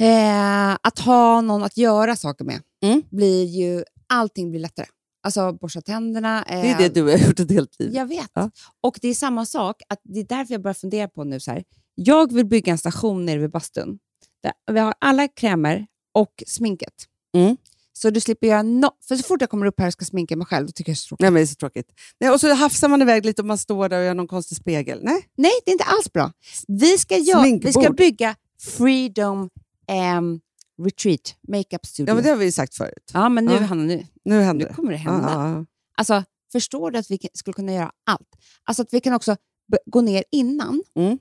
Eh, att ha någon att göra saker med Mm. blir ju, allting blir lättare. Alltså borsta tänderna. Eh, Det är det du har gjort ett helt liv. Jag vet. Ja. Och det är samma sak, att det är därför jag börjar fundera på nu så här. Jag vill bygga en station nere vid bastun. Där vi har alla krämer och sminket. Mm. Så du slipper göra no För så fort jag kommer upp här och ska sminka mig själv, då tycker jag det är så tråkigt. Nej, men det är så tråkigt. Nej, och så hafsar man iväg lite och man står där och gör någon konstig spegel. Nej, Nej, det är inte alls bra. Vi ska, göra, vi ska bygga Freedom em, Retreat, Makeup Studio. ja, men det har vi ju sagt förut. Ja, men nu, Ja. Hanna, nu, Nu händer nu kommer det hända. ja, ja. Alltså, förstår du att vi skulle kunna göra allt? Alltså att vi kan också gå ner innan. Mm.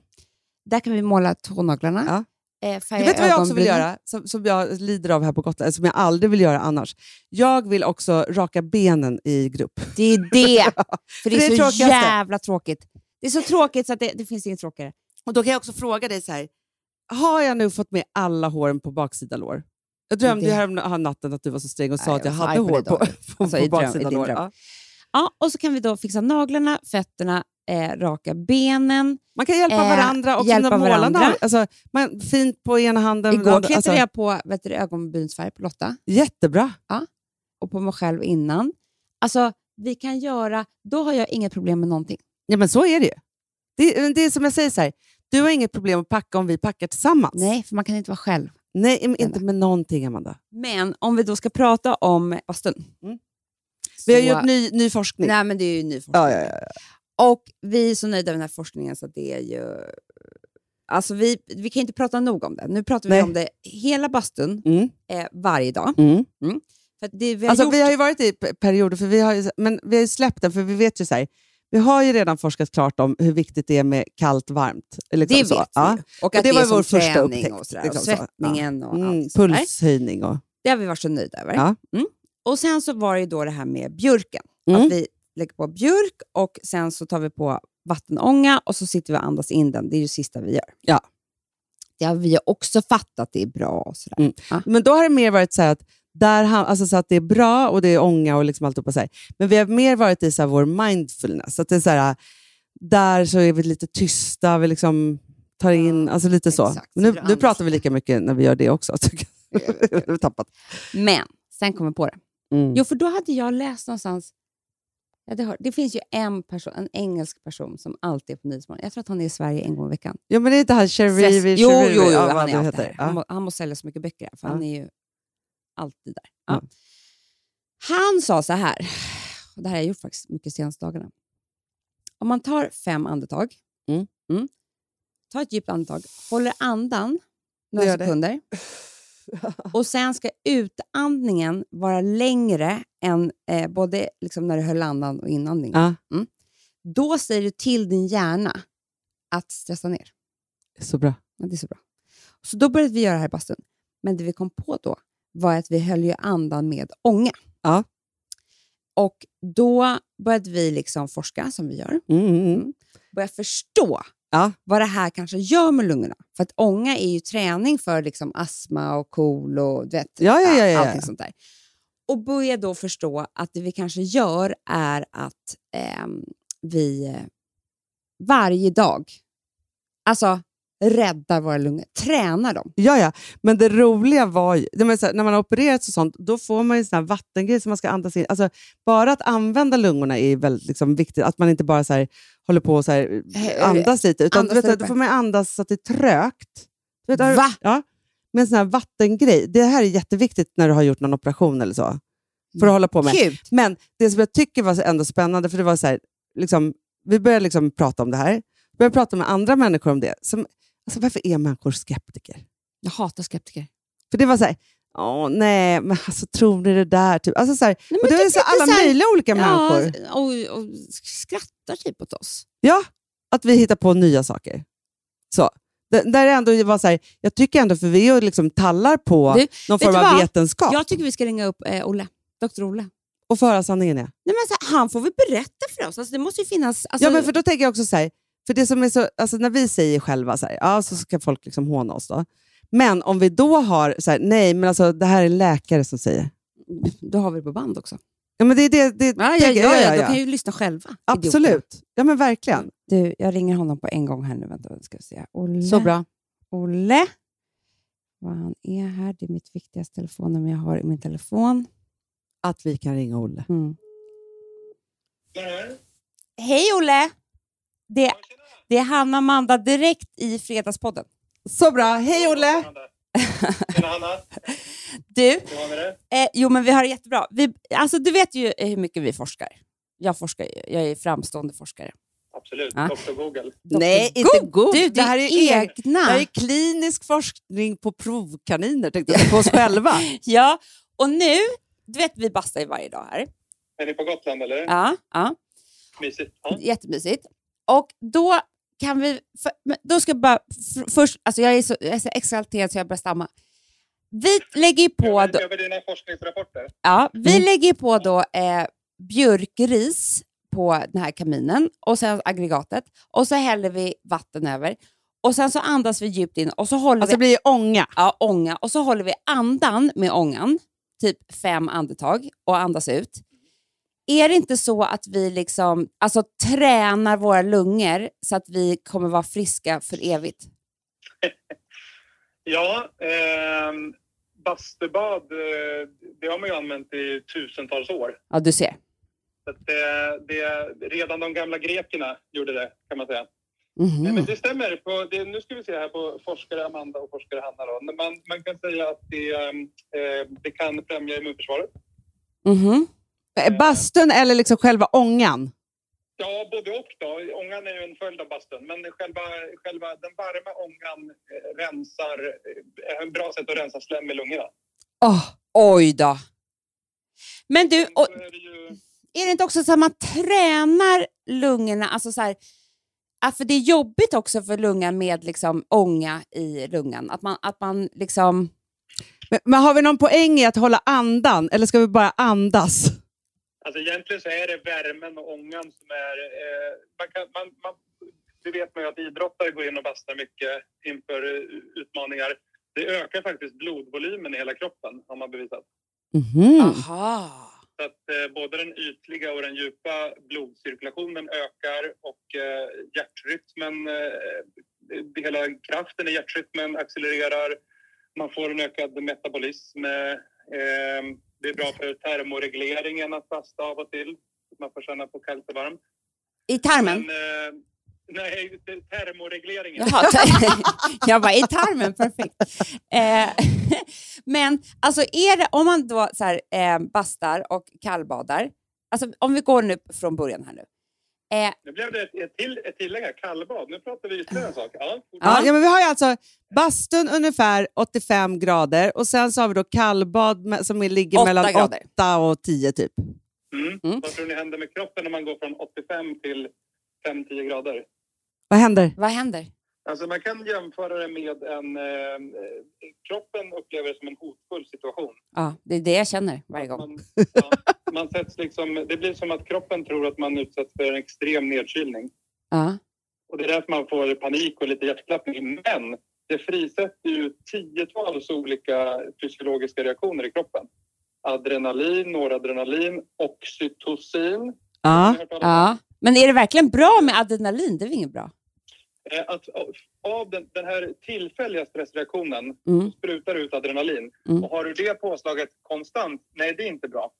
Där kan vi måla tånaglarna. Ja. Eh, Du färga vet vad jag också vill göra, som, som jag lider av här på Gotland, som jag aldrig vill göra annars? Jag vill också raka benen i grupp. Det är det! För det det är är, så tråkigaste. jävla tråkigt. Det är så tråkigt så att det, det finns inget tråkigare. Och Då kan jag också fråga dig så här, har jag nu fått med alla håren på baksida lår? Jag drömde Det- här här natten att du var så sträng och sa Nej, att jag hade på hår på, då. på, Alltså, på i dröm- i baksida din lår. Ja. Ja, och så kan vi då fixa naglarna, fötterna, eh, raka benen. Man kan hjälpa Eh, varandra också. hjälpa varandra. Alltså, man, fint på ena handen. Igår kletade alltså, jag på vet du, ögonbrynsfärg på Lotta Jättebra. och på mig själv innan. Alltså, vi kan göra... Då har jag inget problem med någonting. Ja, men så är det ju. Det, det är som jag säger, så här, du har inget problem att packa om vi packar tillsammans. Nej, för man kan inte vara själv. Nej, men inte med någonting, Amanda. Men om vi då ska prata om bastun. Mm. Vi har så- gjort ny, ny forskning. Nej, men det är ju ny forskning. Ja, ja, ja. Och vi är så nöjda med den här forskningen så det är ju... Alltså vi, vi kan inte prata nog om det. Nu pratar vi Nej. om det hela bastun Mm. eh, varje dag. Mm. För att det vi har Alltså, gjort, Vi har ju varit i perioder, för vi har ju, men vi har släppt den, för vi vet ju så här, vi har ju redan forskat klart om hur viktigt det är med kallt, varmt. Liksom det så. vet Ja. vi. Och att det det, var vår första upptäckt, och, sådär, liksom och så. svettningen och Mm, allt pulshöjning och... Det har vi varit så nöjda över. Ja. Mm. Och sen så var det ju då det här med björken. Mm. Att vi lägger på björk och sen så tar vi på vattenånga och så sitter vi och andas in den. Det är ju det sista vi gör. Ja. Det har vi också fattat det är bra. Och sådär. Mm. Ja. Men då har det mer varit så här att, där, han- alltså så att det är bra och det är ånga och liksom alltihopa så här. Men vi har mer varit i så här vår mindfulness. Att det är så här, där så är vi lite tysta, vi liksom tar in, alltså lite så. exakt. Nu, Så nu pratar vi lika mycket när vi gör det också. jag. Tappat. Men sen kom jag på det. Mm. Jo, för då hade jag läst någonstans... Ja, det, har, det finns ju en person, en engelsk person som alltid är på Nyhetsmorgon. Jag tror att han är i Sverige en gång i veckan. Ja, men det är inte han Sherivi, jo, jo, jo, han är alltid. Ja. Han, må, han måste sälja så mycket böcker, här, för Ja. han är ju alltid där. Ja. Ja. Han sa så här, och det här har jag gjort faktiskt mycket senaste dagarna. Om man tar fem andetag, Mm. tar ett djupt andetag, håller andan några sekunder och sen ska utandningen vara längre än eh, både liksom när du höll andan och inandningen. Ja, Då säger du till din hjärna att stressa ner. så bra. Ja, det är så bra. Så då började vi göra det här i bastun. Men det vi kom på då var att vi höll ju andan med ånga. Ja. Och då började vi liksom forska, som vi gör. Mm, mm, mm. Börja förstå Ja. vad det här kanske gör med lungorna. För att ånga är ju träning för liksom astma och KOL och du vet, Ja, ja, ja, ja, allting sånt där. Och börja då förstå att det vi kanske gör är att ehm, vi eh, varje dag alltså räddar våra lungor, tränar dem. Ja, ja. Men det roliga var ju, här, när man har opererat och sånt, då får man ju sån vattengrej som man ska andas in. Alltså, bara att använda lungorna är väldigt liksom, viktigt. Att man inte bara så här, håller på och så här, andas lite. Utan andas vet, då får man andas så att det är trögt. Vet, Va? Ja. med en sån här vattengrej. Det här är jätteviktigt när du har gjort någon operation eller så. För att hålla på med. Kul. Men det som jag tycker var ändå spännande, för det var så här, liksom, vi började liksom prata om det här. Vi började prata med andra människor om det. Som, alltså, varför är människor skeptiker? Jag hatar skeptiker. För det var så här, åh nej, men alltså tror ni det där? Typ. Alltså, så här, Nej, och det är så alla så här- möjliga olika människor. Ja, och, och skrattar typ åt oss. Ja, att vi hittar på nya saker. Så. Där det ändå var så här, jag tycker ändå, för vi är liksom tallar på Du, någon form av vad? vetenskap Jag tycker vi ska ringa upp eh, Olle, Dr. Olle. och få höra sanningen. Ja. Nej, men så här, han får väl berätta för oss. Alltså, det måste ju finnas... Alltså, ja, men för då tänker jag också så här, för det som är så, alltså när vi säger själva så här, ja, så ska folk liksom håna oss då. Men om vi då har, så här, nej, men alltså det här är en läkare som säger. Då har vi det på band också. Ja, men det är det, det Ja, ja, ja, jag, ja, Då kan ju lyssna själva. idioter. Absolut. Ja, men verkligen. Du, jag ringer honom på en gång här nu. Vänta, ska vi se. Olle. Så bra. Olle. Var han är här. Det är mitt viktigaste telefonnummer jag har i min telefon. Att vi kan ringa Olle. Mm. Hej Olle! Det, det är Hanna Amanda direkt i Fredagspodden. Så bra. Hej Olle! Tjena Hanna, Du, det? eh, jo men vi har det jättebra. Vi, alltså, du vet ju hur mycket vi forskar. Jag forskar ju. Jag är framstående forskare. Absolut, Ja. Dr Google. Nej, Dr. inte god. Du, det här är, egna. det här är klinisk forskning på provkaniner, tänkte jag, på oss själva. Ja, och nu, du vet vi bastar ju varje dag här. Är ni på Gotland eller? Ja, ja. Mysigt. Ja. Jättemysigt. Och då kan vi... För, då ska jag bara... För, först, alltså jag är så, jag är så exalterad så jag börjar stamma. Vi lägger på... Då, Över, över dina forskningsrapporter. ja, vi lägger ju på då eh, björkris på den här kaminen och sen aggregatet och så häller vi vatten över och sen så andas vi djupt in och så håller Alltså det vi blir ånga. ja, ånga och så håller vi andan med ångan, typ fem andetag och andas ut. Är det inte så att vi liksom, alltså, tränar våra lungor så att vi kommer vara friska för evigt? Ja, ehm, bastubad, eh, det har man ju använt i tusentals år. Ja, du ser. Så det, det, redan de gamla grekerna gjorde det, kan man säga. Mhm. Nej, men det stämmer. På, det, nu ska vi se här på forskare Amanda och forskare Hanna. Då. Man, man kan säga att det, ehm, eh, det kan främja immunförsvaret. Mhm. Eh, Bastun eller liksom själva ångan? Ja, både och. Då. Ångan är ju en följd av bastun, men själva, själva den varma ångan eh, rensar, eh, är en bra sätt att rensa slem i lungorna. Åh, oj då. Men du, och, är det ju, är det inte också så att man tränar lungorna? Alltså så här, för det är jobbigt också för lungan med liksom ånga i lungan. Att man, att man liksom... Men, men har vi någon poäng i att hålla andan eller ska vi bara andas? Alltså egentligen så är det värmen och ångan som är... Eh, man kan, man, man, det vet man ju att idrottare går in och bastar mycket inför eh, utmaningar. Det ökar faktiskt blodvolymen i hela kroppen, har man bevisat. Mhm. Aha. Så att eh, både den ytliga och den djupa blodcirkulationen ökar och eh, hjärtrytmen, eh, hela kraften i hjärtrytmen accelererar. Man får en ökad metabolism. Eh, eh, det är bra för termoregleringen att basta av och till. Man får känna på kallt och varmt. I tarmen? Men, eh, nej, termoregleringen. Jaha, jag bara, i tarmen, perfekt. Eh, men alltså är det, om man då så här, eh, bastar och kallbadar, alltså om vi går nu från början här nu. Eh, Nu blev det ett, ett, till, ett tillägg här, kallbad. Nu pratar vi ytterligare en sak. Ja, Ja, ja, men vi har ju alltså bastun ungefär 85 grader och sen så har vi då kallbad som ligger mellan grader. 8 och 10 typ. Mm. Mm. Vad tror ni händer med kroppen när man går från 85 till 5-10 grader? Vad händer? vad händer? Alltså man kan jämföra det med en... Eh, kroppen upplever det som en hotfull situation. Ja, det är det jag känner varje gång. Man, ja, man sätts liksom, det blir som att kroppen tror att man utsätts för en extrem nedkylning. Ja. Och det är därför man får panik och lite hjärtklappning. Men det frisätter ju tiotals olika fysiologiska reaktioner i kroppen. Adrenalin, noradrenalin, oxytocin. Ja. Ja. Men är det verkligen bra med adrenalin? Det är väl inget bra? Eh, Att av den, den här tillfälliga stressreaktionen Mm. sprutar ut adrenalin. Mm. Och har du det påslaget konstant, nej det är inte bra.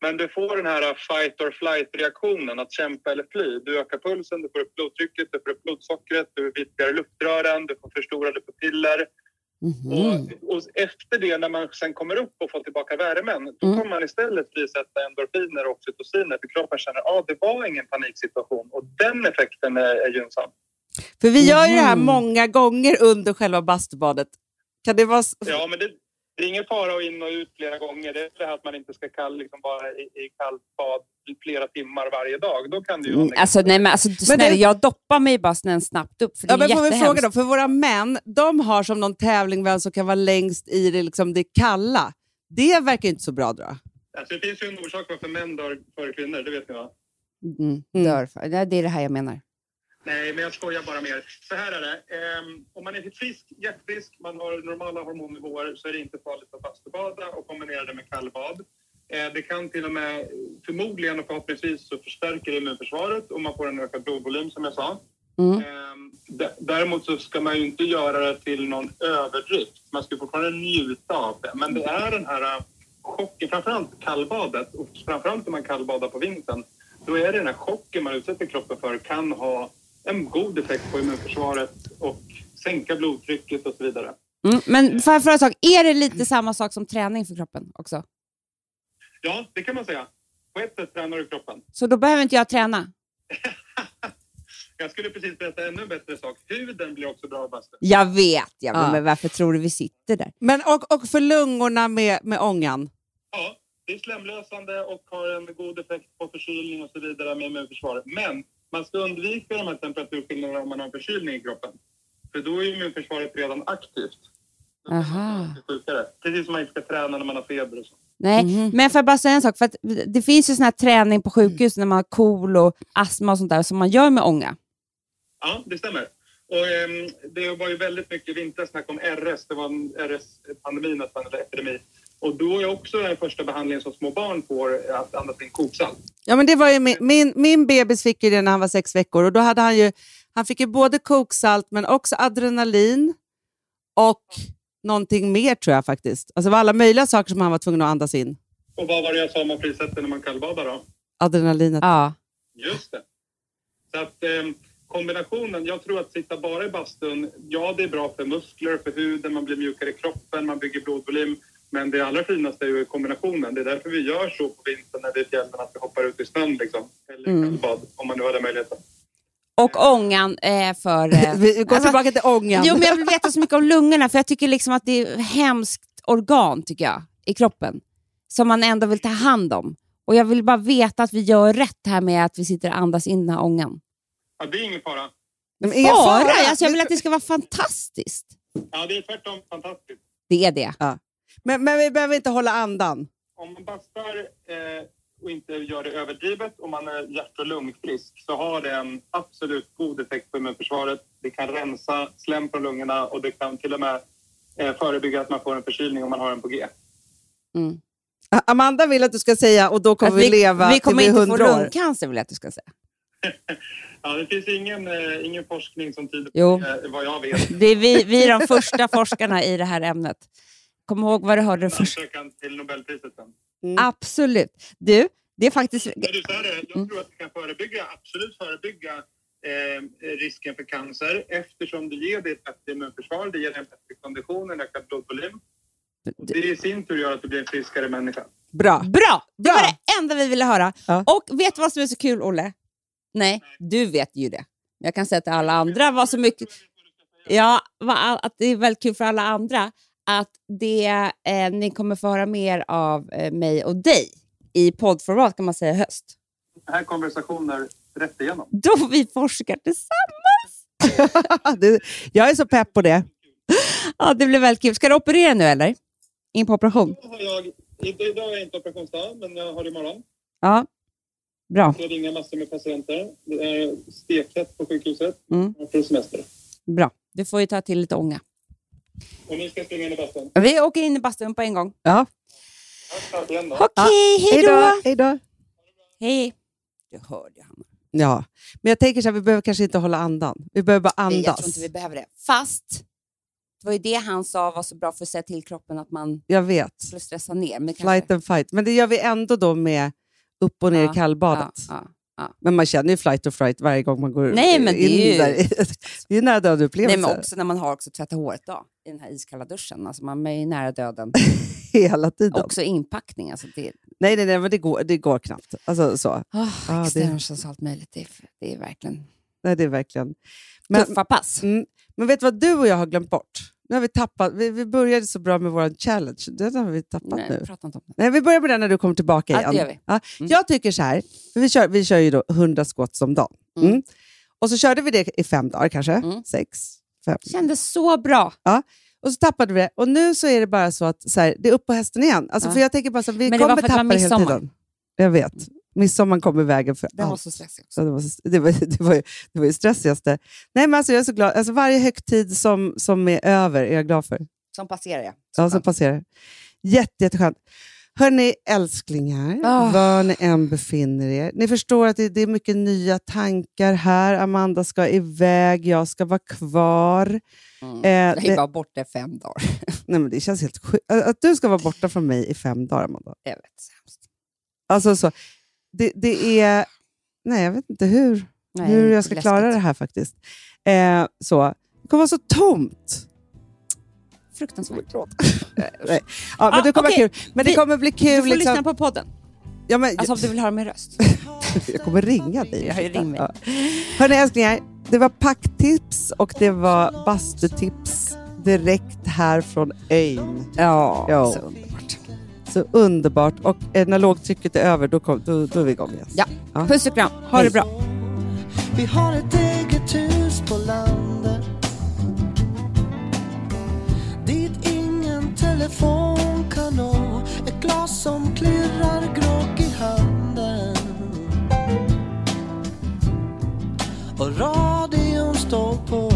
Men du får den här fight or flight reaktionen, att kämpa eller fly. Du ökar pulsen, du får upp blodtrycket, du får upp blodsockret, du vidgar luftrören, du får förstorade pupiller. Mhm. Och, och efter det, när man sen kommer upp och får tillbaka värmen, då Mm. kommer man istället frisätta endorfiner och oxytociner för kroppen känner att ah, det var ingen paniksituation och den effekten är, är gynnsam. För vi gör ju det här Mhm. många gånger under själva bastubadet. Kan det vara... Ja, men det, det är ingen fara att in och ut flera gånger. Det är det här att man inte ska kall, liksom vara i, i kallt bad flera timmar varje dag. Då kan det ju vara Mm, alltså, nej, men alltså, snälla, det- jag doppar mig bara snön snabbt upp. För det Ja, är men får vi jättehemskt. fråga då, för våra män, de har som någon tävling vem som kan vara längst i det, liksom det kalla. Det verkar inte så bra då. Alltså, det finns ju en orsak varför män dör före kvinnor, det vet ni va? Mm, Mm. dör det är det här jag menar. Nej, men jag skojar bara med er. Så här är det. Ehm, om man är frisk, hjärtfrisk, man har normala hormonnivåer så är det inte farligt att bastubada och kombinera det med kallbad. Eh, det kan till och med, förmodligen och förhoppningsvis, så förstärker det immunförsvaret och man får en ökad blodvolym som jag sa. Mm. Ehm, däremot så ska man ju inte göra det till någon överdrift. Man ska fortfarande njuta av det. Men det är den här eh, chocken, framförallt kallbadet och framförallt om man kallbadar på vintern. Då är det den här chocken man utsätter kroppen för kan ha en god effekt på immunförsvaret och sänka blodtrycket och så vidare. Mm. Men jag fråga en sak? Är det lite samma sak som träning för kroppen också? Ja, det kan man säga. På ett sätt tränar du kroppen. Så då behöver inte jag träna? Jag skulle precis berätta ännu bättre sak. Huden blir också bra av bastu. Jag vet, ja, men, Ja. men varför tror du vi sitter där? Men, och, och för lungorna med, med ångan. Ja, det är slemlösande och har en god effekt på förkylning och så vidare med immunförsvaret. Men man ska undvika de här temperaturskillnaderna om man har förkylning i kroppen. För då är immunförsvaret redan aktivt. Aha. Precis som man inte ska träna när man har feber och så. Nej, Mhm. men får jag bara säga en sak? För att det finns ju sån här träning på sjukhus när man har KOL och astma och sånt där som man gör med ånga. Ja, det stämmer. Och, ehm, det var ju väldigt mycket i vintras snack om RS. Det var en RS-pandemi nästan, eller epidemi. Och då är också den första behandlingen som små barn får att andas in koksalt. Ja, men det var ju min, min, min bebis fick ju det när han var sex veckor och då hade han ju, han fick ju både koksalt men också adrenalin och någonting mer tror jag faktiskt. Alltså det var alla möjliga saker som han var tvungen att andas in. Och vad var det jag sa man frisätter när man kallbadar då? Adrenalinet. Ja. Just det. Så att eh, kombinationen, jag tror att sitta bara i bastun, ja det är bra för muskler, för huden, man blir mjukare i kroppen, man bygger blodvolym. Men det allra finaste är ju kombinationen. Det är därför vi gör så på vintern när vi är fjällen, att vi hoppar ut i snön liksom. Eller Mm. kallbad, om man nu har den möjligheten. Och ångan eh, för... Eh, Vi går alltså, tillbaka till ångan. Jo, men jag vill veta så mycket om lungorna, för jag tycker liksom att det är ett hemskt organ tycker jag, i kroppen, som man ändå vill ta hand om. Och Jag vill bara veta att vi gör rätt här med att vi sitter och andas in den här ångan. Ja, det är ingen fara. Men ingen Fara? fara. Alltså, jag vill att det ska vara fantastiskt. Ja, det är tvärtom fantastiskt. Det är det. Men, men vi behöver inte hålla andan. Om man bastar eh, och inte gör det överdrivet och man är hjärt och lungfrisk så har det en absolut god effekt på immunförsvaret. Det kan rensa slem från lungorna och det kan till och med eh, förebygga att man får en förkylning om man har en på G. Mm. Amanda vill att du ska säga och då kommer Att vi, leva vi kommer till vi är inte få år. lungcancer vill jag att du ska säga. Ja, det finns ingen, eh, ingen forskning som tyder på Jo. det, eh, vad jag vet. Det är vi, vi är de första forskarna i det här ämnet. Kom ihåg vad du hörde först. Ansökan till Nobelpriset sen. Mm. Absolut. Du, det är faktiskt... Men du, så här är det. Jag Mm. tror att det kan förebygga, absolut förebygga eh, risken för cancer eftersom det ger dig ett bättre immunförsvar, det ger dig en bättre kondition, en ökad blodvolym. Det i sin tur gör att du blir en friskare människa. Bra. Bra! Det Bra. var det enda vi ville höra. Ja. Och vet du vad som är så kul, Olle? Nej, du vet ju det. Jag kan säga till alla andra vad så mycket... Ja, att det är väldigt kul för alla andra att det, eh, ni kommer få höra mer av eh, mig och dig i poddformat kan man säga höst. Det här konversationer rätt igenom. Då vi forskar tillsammans. Det- jag är så pepp på det. Ja, det blir väldigt kul. Ska du operera nu eller? In på operation? Jag, idag är jag inte operationsdag, men jag har det imorgon. Ja. Bra. Jag ringer massor med patienter. Det är stekhett på sjukhuset. Mm. Jag får semester. Bra. Du får ju ta till lite ånga. Och ni ska springa in i bastun. Vi åker in i bastun på en gång. Ja. Okej, hej då! Hej då. Hej. Du hörde Hanna. Ja, men jag tänker så här, vi behöver kanske inte hålla andan. Vi behöver bara Nej, jag andas. tror inte vi behöver det. Fast, det var ju det han sa var så bra för att säga till kroppen att man Jag vet. skulle stressa ner. Men Flight and fight. Men det gör vi ändå då med upp och ner Ja, i kallbadet. Ja, ja. Ja. Men man känner ju flight or fright varje gång man går Nej, men det är in ju- där. Det är ju nära döden upplevelse Nej, men också när man har också tvättat håret då, i den här iskalla duschen. Alltså man är ju nära döden. hela tiden. också inpackning. Alltså det, Nej, nej, nej, men det går, det går knappt. Alltså, så. oh, det- extensions och allt möjligt. Det är, det är verkligen Nej, det är verkligen... Men, tuffa pass. mm, men vet du vad du och jag har glömt bort? Nu har vi tappat. Vi, vi började så bra med vår challenge. Den har vi tappat Nej, nu. prata inte om det. Nej, vi börjar med den när du kommer tillbaka Ja, igen. det gör vi. Ja, Mm. Jag tycker så här, vi kör, vi kör ju då 100 squats om dagen. Mm. Mm. Och så körde vi det i fem dagar kanske. Mm. Sex, fem. Kändes så bra. Och så tappade vi det. Och nu så är det bara så att så här, det är upp på hästen igen. Alltså, Ja. För jag tänker bara så vi Men det var kommer för att det var tappa det hela midsommar. tiden. Jag vet. Midsommar kom i vägen för Den var så stressig också. Ja, det, var så, det, var, det, var, det var ju stressigaste. Nej, men alltså, jag är så glad. Alltså, varje högtid som, som är över är jag glad för. Som passerar jag. Ja, som passerar. Jätte, jätteskönt. Hörni, älsklingar, Ah. var ni än befinner er. Ni förstår att det, det är mycket nya tankar här. Amanda ska iväg, jag ska vara kvar. Mm. Eh, jag det- är bara borta i fem dagar. Nej, men det känns helt sjukt. Att du ska vara borta från mig i fem dagar, Amanda. Jag vet, sämst. Alltså, så, det, det är... Nej, jag vet inte hur, Nej, hur jag ska klara läskigt. det här faktiskt. Eh, så. Det kommer vara så tomt. Fruktansvärt. Nej. Ja, men Ah, det kommer vara kul. Men det Vi- kommer bli Du kul. får Liksom. lyssna på podden. Ja, men, Alltså om du vill höra min röst. jag kommer ringa dig. Jag har ju ring mig. Ja. Hörni älsklingar, det var packtips och det var bastutips direkt här från ön. Ja, Ja. så. Så underbart. Och eh, när lågtrycket är över, då, kom, då, då är vi igång igen. Ja. Ja. Puss och kram. Ha Hej. det bra. Vi har ett eget hus på landet Dit ingen telefon kan nå Ett glas som klirrar grogg i handen Och radion står på